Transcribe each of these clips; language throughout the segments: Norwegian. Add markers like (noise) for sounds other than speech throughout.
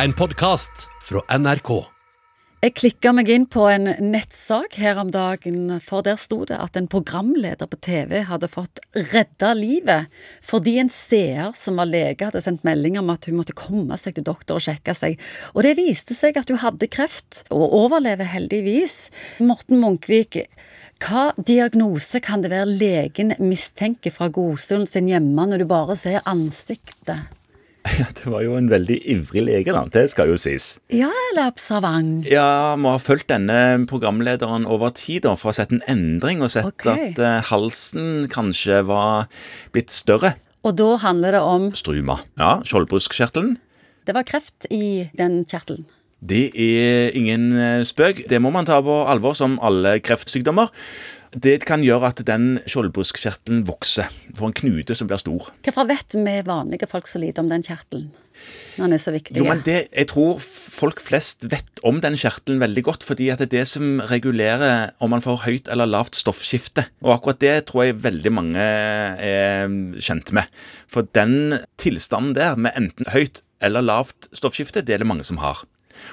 En podkast fra NRK. Jeg klikka meg inn på en nettsak her om dagen, for der sto det at en programleder på TV hadde fått redda livet fordi en seer som var lege, hadde sendt melding om at hun måtte komme seg til doktor og sjekke seg. Og det viste seg at hun hadde kreft, og overlever heldigvis. Morten Munkvik, hva diagnose kan det være legen mistenker fra godstolen sin hjemme, når du bare ser ansiktet? (laughs) Ja, Det var jo en veldig ivrig lege, da. Det skal jo sies. Ja, eller observant? Ja, må ha fulgt denne programlederen over tid da, for å ha sett en endring, og sett okay. at uh, halsen kanskje var blitt større. Og da handler det om Struma. Ja, skjoldbruskkjertelen. Det var kreft i den kjertelen. Det er ingen eh, spøk. Det må man ta på alvor, som alle kreftsykdommer. Det kan gjøre at den skjoldbruskkjertelen vokser. Får en knute som blir stor. Hvorfor vet vi vanlige folk så lite om den kjertelen? Når den er så viktig. Jo, men det, Jeg tror folk flest vet om den kjertelen veldig godt, fordi at det er det som regulerer om man får høyt eller lavt stoffskifte. Og akkurat det tror jeg veldig mange er kjent med. For den tilstanden der, med enten høyt eller lavt stoffskifte, det er det mange som har.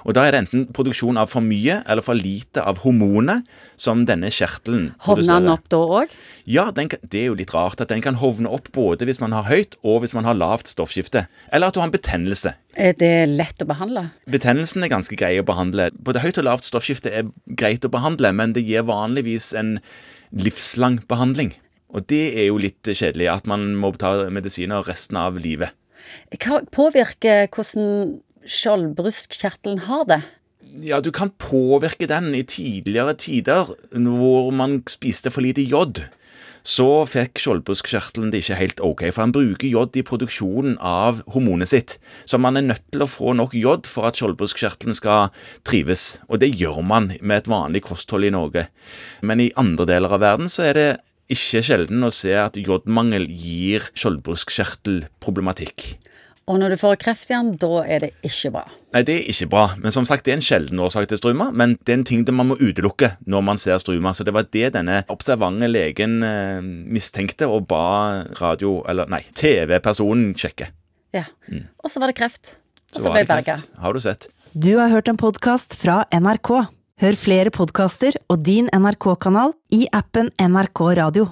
Og da er det enten produksjon av for mye eller for lite av hormonet som denne kjertelen Hovner den opp da òg? ja, den kan, det er jo litt rart at den kan hovne opp både hvis man har høyt og hvis man har lavt stoffskifte. Eller at du har en betennelse. Er det lett å behandle? Betennelsen er ganske grei å behandle. Både høyt og lavt stoffskifte er greit å behandle, men det gir vanligvis en livslang behandling. Og det er jo litt kjedelig, at man må ta medisiner resten av livet. Hva påvirker hvordan skjoldbruskkjertelen har det? Ja, du kan påvirke den i tidligere tider, hvor man spiste for lite jod. Så fikk skjoldbruskkjertelen det ikke helt ok, for han bruker jod i produksjonen av hormonet sitt. Så man er nødt til å få nok jod for at skjoldbruskkjertelen skal trives. Og det gjør man med et vanlig kosthold i Norge. Men i andre deler av verden så er det ikke sjelden å se at jodmangel gir skjoldbruskkjertelproblematikk. Og når du får kreft igjen, da er det ikke bra. Nei, det er ikke bra. Men som sagt, det er en sjelden årsak til struma. Men det er en ting det man må utelukke når man ser struma. Så det var det denne observante legen eh, mistenkte og ba radio, eller nei, TV-personen sjekke. Ja. Og så var det kreft. Og så så ble det berga. Har du sett? Du har hørt en podkast fra NRK. Hør flere podkaster og din NRK-kanal i appen NRK Radio.